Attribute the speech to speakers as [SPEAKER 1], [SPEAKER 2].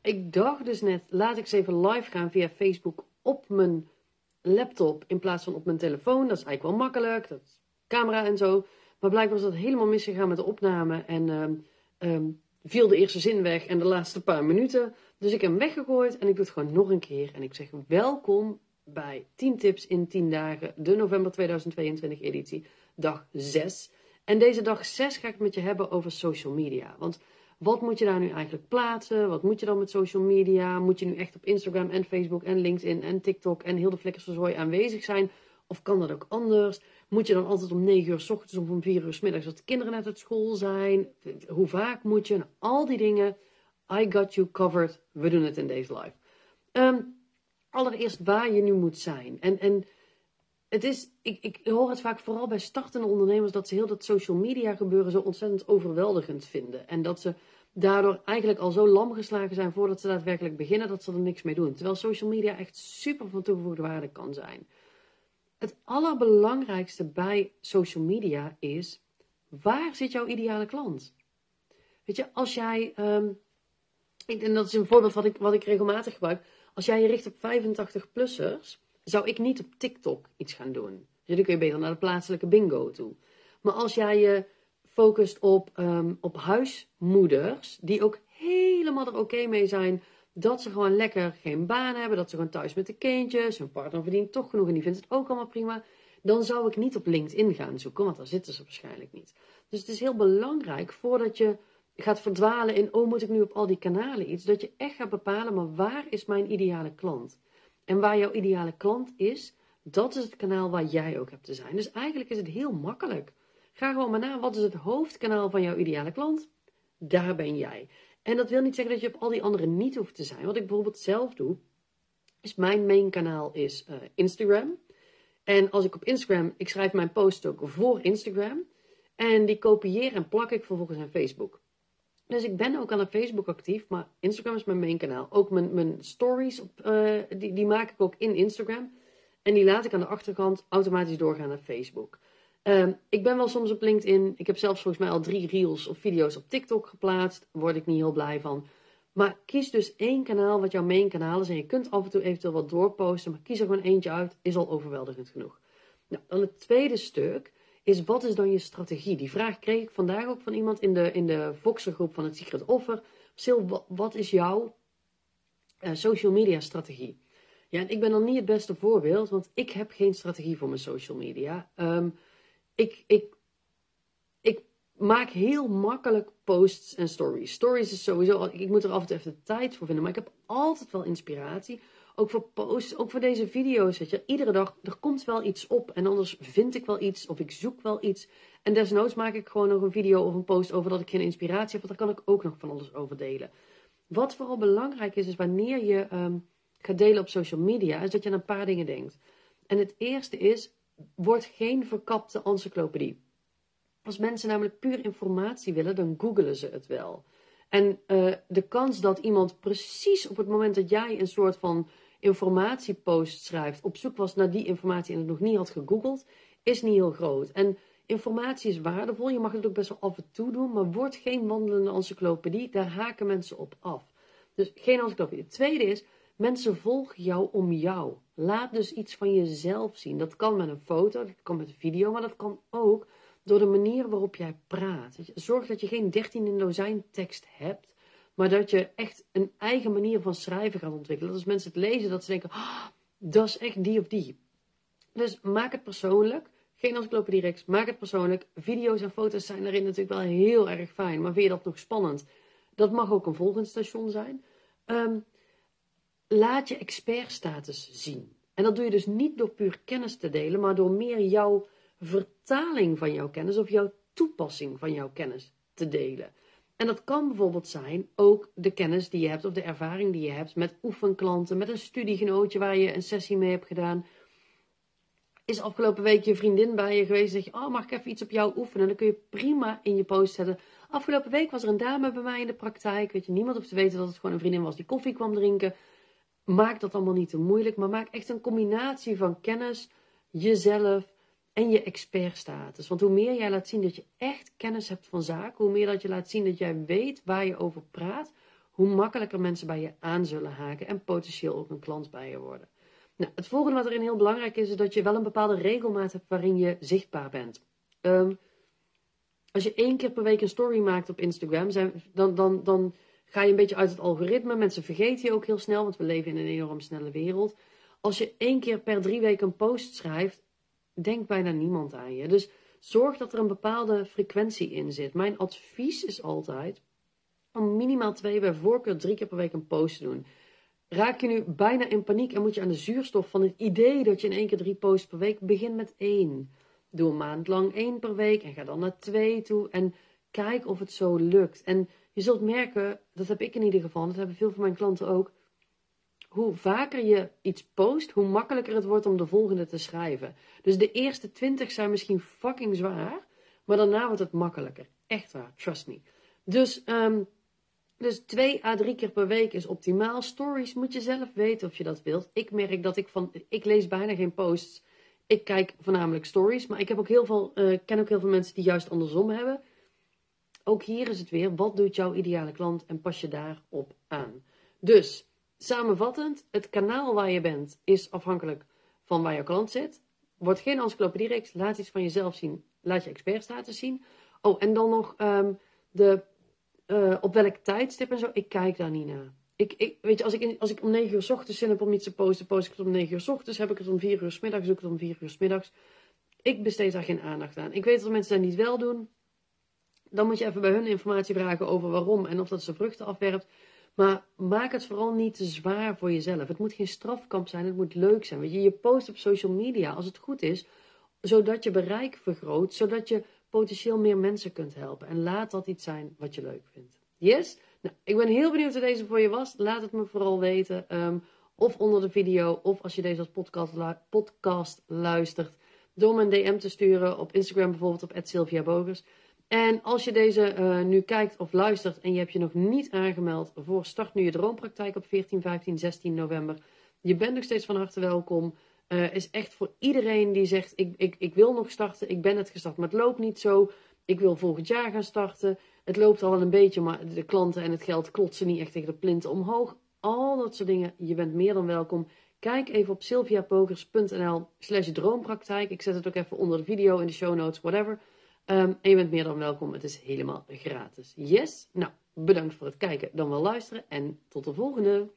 [SPEAKER 1] Ik dacht dus net, laat ik eens even live gaan via Facebook op mijn laptop in plaats van op mijn telefoon. Dat is eigenlijk wel makkelijk, dat is camera en zo. Maar blijkbaar was dat helemaal misgegaan met de opname en ehm, ehm, viel de eerste zin weg en de laatste paar minuten. Dus ik heb hem weggegooid en ik doe het gewoon nog een keer. En ik zeg welkom bij 10 tips in 10 dagen, de november 2022 editie, dag 6. En deze dag 6 ga ik het met je hebben over social media. Want wat moet je daar nu eigenlijk plaatsen? Wat moet je dan met social media? Moet je nu echt op Instagram en Facebook en LinkedIn en TikTok en heel de flikkersverzooi aanwezig zijn? Of kan dat ook anders? Moet je dan altijd om 9 uur s ochtends of om 4 uur s middags dat de kinderen net uit school zijn? Hoe vaak moet je? Nou, al die dingen. I got you covered. We doen het in deze live. Ehm, allereerst waar je nu moet zijn. En, en het is, ik, ik hoor het vaak vooral bij startende ondernemers dat ze heel dat social media gebeuren zo ontzettend overweldigend vinden. En dat ze daardoor eigenlijk al zo lam geslagen zijn voordat ze daadwerkelijk beginnen dat ze er niks mee doen. Terwijl social media echt super van toegevoegde waarde kan zijn. Het allerbelangrijkste bij social media is, waar zit jouw ideale klant? Weet je, als jij, um, en dat is een voorbeeld wat ik, wat ik regelmatig gebruik, als jij je richt op 85-plussers, zou ik niet op TikTok iets gaan doen. Dus dan kun je beter naar de plaatselijke bingo toe. Maar als jij je focust op, um, op huismoeders, die ook helemaal er oké mee zijn dat ze gewoon lekker geen baan hebben, dat ze gewoon thuis met de kindjes, hun partner verdient toch genoeg en die vindt het ook allemaal prima, dan zou ik niet op LinkedIn gaan zoeken, want daar zitten ze waarschijnlijk niet. Dus het is heel belangrijk voordat je gaat verdwalen in, oh moet ik nu op al die kanalen iets, dat je echt gaat bepalen, maar waar is mijn ideale klant? En waar jouw ideale klant is, dat is het kanaal waar jij ook hebt te zijn. Dus eigenlijk is het heel makkelijk. Ga gewoon maar na, wat is het hoofdkanaal van jouw ideale klant? Daar ben jij. En dat wil niet zeggen dat je op al die andere niet hoeft te zijn. Wat ik bijvoorbeeld zelf doe, is mijn main kanaal is uh, Instagram. En als ik op Instagram, ik schrijf mijn post ook voor Instagram. En die kopieer en plak ik vervolgens aan Facebook. Dus ik ben ook aan Facebook actief, maar Instagram is mijn main kanaal. Ook mijn, mijn stories, op, uh, die, die maak ik ook in Instagram. En die laat ik aan de achterkant automatisch doorgaan naar Facebook. Um, ik ben wel soms op LinkedIn. Ik heb zelfs volgens mij al drie reels of video's op TikTok geplaatst. Daar word ik niet heel blij van. Maar kies dus één kanaal wat jouw main kanaal is. En je kunt af en toe eventueel wat doorposten. Maar kies er gewoon eentje uit. Is al overweldigend genoeg. Nou, dan het tweede stuk is wat is dan je strategie? Die vraag kreeg ik vandaag ook van iemand in de, in de Voxer groep van het Secret Offer. Sil, wat is jouw uh, social media strategie? Ja, en ik ben dan niet het beste voorbeeld, want ik heb geen strategie voor mijn social media. Um, ik, ik, ik maak heel makkelijk posts en stories. Stories is sowieso, ik moet er toe even de tijd voor vinden, maar ik heb altijd wel inspiratie. Ook voor posts, ook voor deze video's, weet je. Iedere dag, er komt wel iets op en anders vind ik wel iets of ik zoek wel iets. En desnoods maak ik gewoon nog een video of een post over dat ik geen inspiratie heb, want daar kan ik ook nog van alles over delen. Wat vooral belangrijk is, is wanneer je um, gaat delen op social media, is dat je aan een paar dingen denkt. En het eerste is, wordt geen verkapte encyclopedie. Als mensen namelijk puur informatie willen, dan googelen ze het wel. En uh, de kans dat iemand precies op het moment dat jij een soort van informatiepost schrijft, op zoek was naar die informatie en het nog niet had gegoogeld, is niet heel groot. En informatie is waardevol, je mag het ook best wel af en toe doen, maar word geen wandelende encyclopedie, daar haken mensen op af. Dus geen encyclopedie. Het tweede is, mensen volgen jou om jou. Laat dus iets van jezelf zien. Dat kan met een foto, dat kan met een video, maar dat kan ook door de manier waarop jij praat. Zorg dat je geen 13 in dozijn tekst hebt, maar dat je echt een eigen manier van schrijven gaat ontwikkelen. Dat als mensen het lezen, dat ze denken, oh, dat is echt die of die. Dus maak het persoonlijk. Geen encyclopedie rechts, maak het persoonlijk. Video's en foto's zijn daarin natuurlijk wel heel erg fijn, maar vind je dat nog spannend? Dat mag ook een volgend station zijn. Um, laat je expertstatus zien. En dat doe je dus niet door puur kennis te delen, maar door meer jouw vertaling van jouw kennis of jouw toepassing van jouw kennis te delen. En dat kan bijvoorbeeld zijn ook de kennis die je hebt of de ervaring die je hebt met oefenklanten, met een studiegenootje waar je een sessie mee hebt gedaan. Is afgelopen week je vriendin bij je geweest? Zeg je, oh, mag ik even iets op jou oefenen? En dan kun je prima in je post zetten. Afgelopen week was er een dame bij mij in de praktijk. Weet je, niemand hoeft te weten dat het gewoon een vriendin was die koffie kwam drinken maak dat allemaal niet te moeilijk, maar maak echt een combinatie van kennis, jezelf en je expertstatus. Want hoe meer jij laat zien dat je echt kennis hebt van zaken, hoe meer dat je laat zien dat jij weet waar je over praat, hoe makkelijker mensen bij je aan zullen haken en potentieel ook een klant bij je worden. Nou, het volgende wat erin heel belangrijk is, is dat je wel een bepaalde regelmaat hebt waarin je zichtbaar bent. Um, als je één keer per week een story maakt op Instagram, zijn, dan, dan, dan ga je een beetje uit het algoritme. Mensen vergeten je ook heel snel, want we leven in een enorm snelle wereld. Als je één keer per drie weken een post schrijft, denkt bijna niemand aan je. Dus zorg dat er een bepaalde frequentie in zit. Mijn advies is altijd om minimaal twee, bij voorkeur drie keer per week een post te doen. Raak je nu bijna in paniek en moet je aan de zuurstof van het idee dat je in één keer drie posts per week begin met één. Doe een maand lang één per week en ga dan naar twee toe en kijk of het zo lukt. En je zult merken, dat heb ik in ieder geval, dat hebben veel van mijn klanten ook. Hoe vaker je iets post, hoe makkelijker het wordt om de volgende te schrijven. Dus de eerste twintig zijn misschien fucking zwaar, maar daarna wordt het makkelijker. Echt waar, trust me. Dus, um, dus twee à drie keer per week is optimaal. Stories moet je zelf weten of je dat wilt. Ik merk dat ik van, ik lees bijna geen posts ik kijk voornamelijk stories, maar ik heb ook heel veel, uh, ken ook heel veel mensen die juist andersom hebben. Ook hier is het weer, wat doet jouw ideale klant en pas je daarop aan. Dus, samenvattend, het kanaal waar je bent is afhankelijk van waar jouw klant zit. Word geen encyclopediereeks, laat iets van jezelf zien, laat je expertstatus zien. Oh, en dan nog um, de, uh, op welk tijdstip en zo, ik kijk daar niet naar. Ik, ik, weet je, als ik, als ik om 9 uur s ochtends zin heb om iets te posten, post ik het om 9 uur s ochtends. Heb ik het om 4 uur s middags, zoek ik het om 4 uur s middags. Ik besteed daar geen aandacht aan. Ik weet dat mensen die het wel doen. Dan moet je even bij hun informatie vragen over waarom en of dat ze vruchten afwerpt. Maar maak het vooral niet te zwaar voor jezelf. Het moet geen strafkamp zijn, het moet leuk zijn. Weet je, je post op social media als het goed is, zodat je bereik vergroot, zodat je potentieel meer mensen kunt helpen. En laat dat iets zijn wat je leuk vindt. Yes? Nou, ik ben heel benieuwd wat deze voor je was. Laat het me vooral weten. Ehm, of onder de video, of als je deze als podcast, podcast luistert. Door me een DM te sturen op Instagram bijvoorbeeld op Sylvia Bogers. En als je deze uh, nu kijkt of luistert en je hebt je nog niet aangemeld voor Start Nu Je Droompraktijk op 14, 15, 16 november. Je bent nog steeds van harte welkom. Uh, is echt voor iedereen die zegt: ik, ik, ik wil nog starten, ik ben het gestart, maar het loopt niet zo. Ik wil volgend jaar gaan starten. Het loopt al wel een beetje, maar de klanten en het geld klotsen niet echt tegen de plinten omhoog. Al dat soort dingen. Je bent meer dan welkom. Kijk even op sylviapogers.nl slash droompraktijk. Ik zet het ook even onder de video in de show notes, whatever. Um, en je bent meer dan welkom. Het is helemaal gratis. Yes? Nou, bedankt voor het kijken, dan wel luisteren en tot de volgende.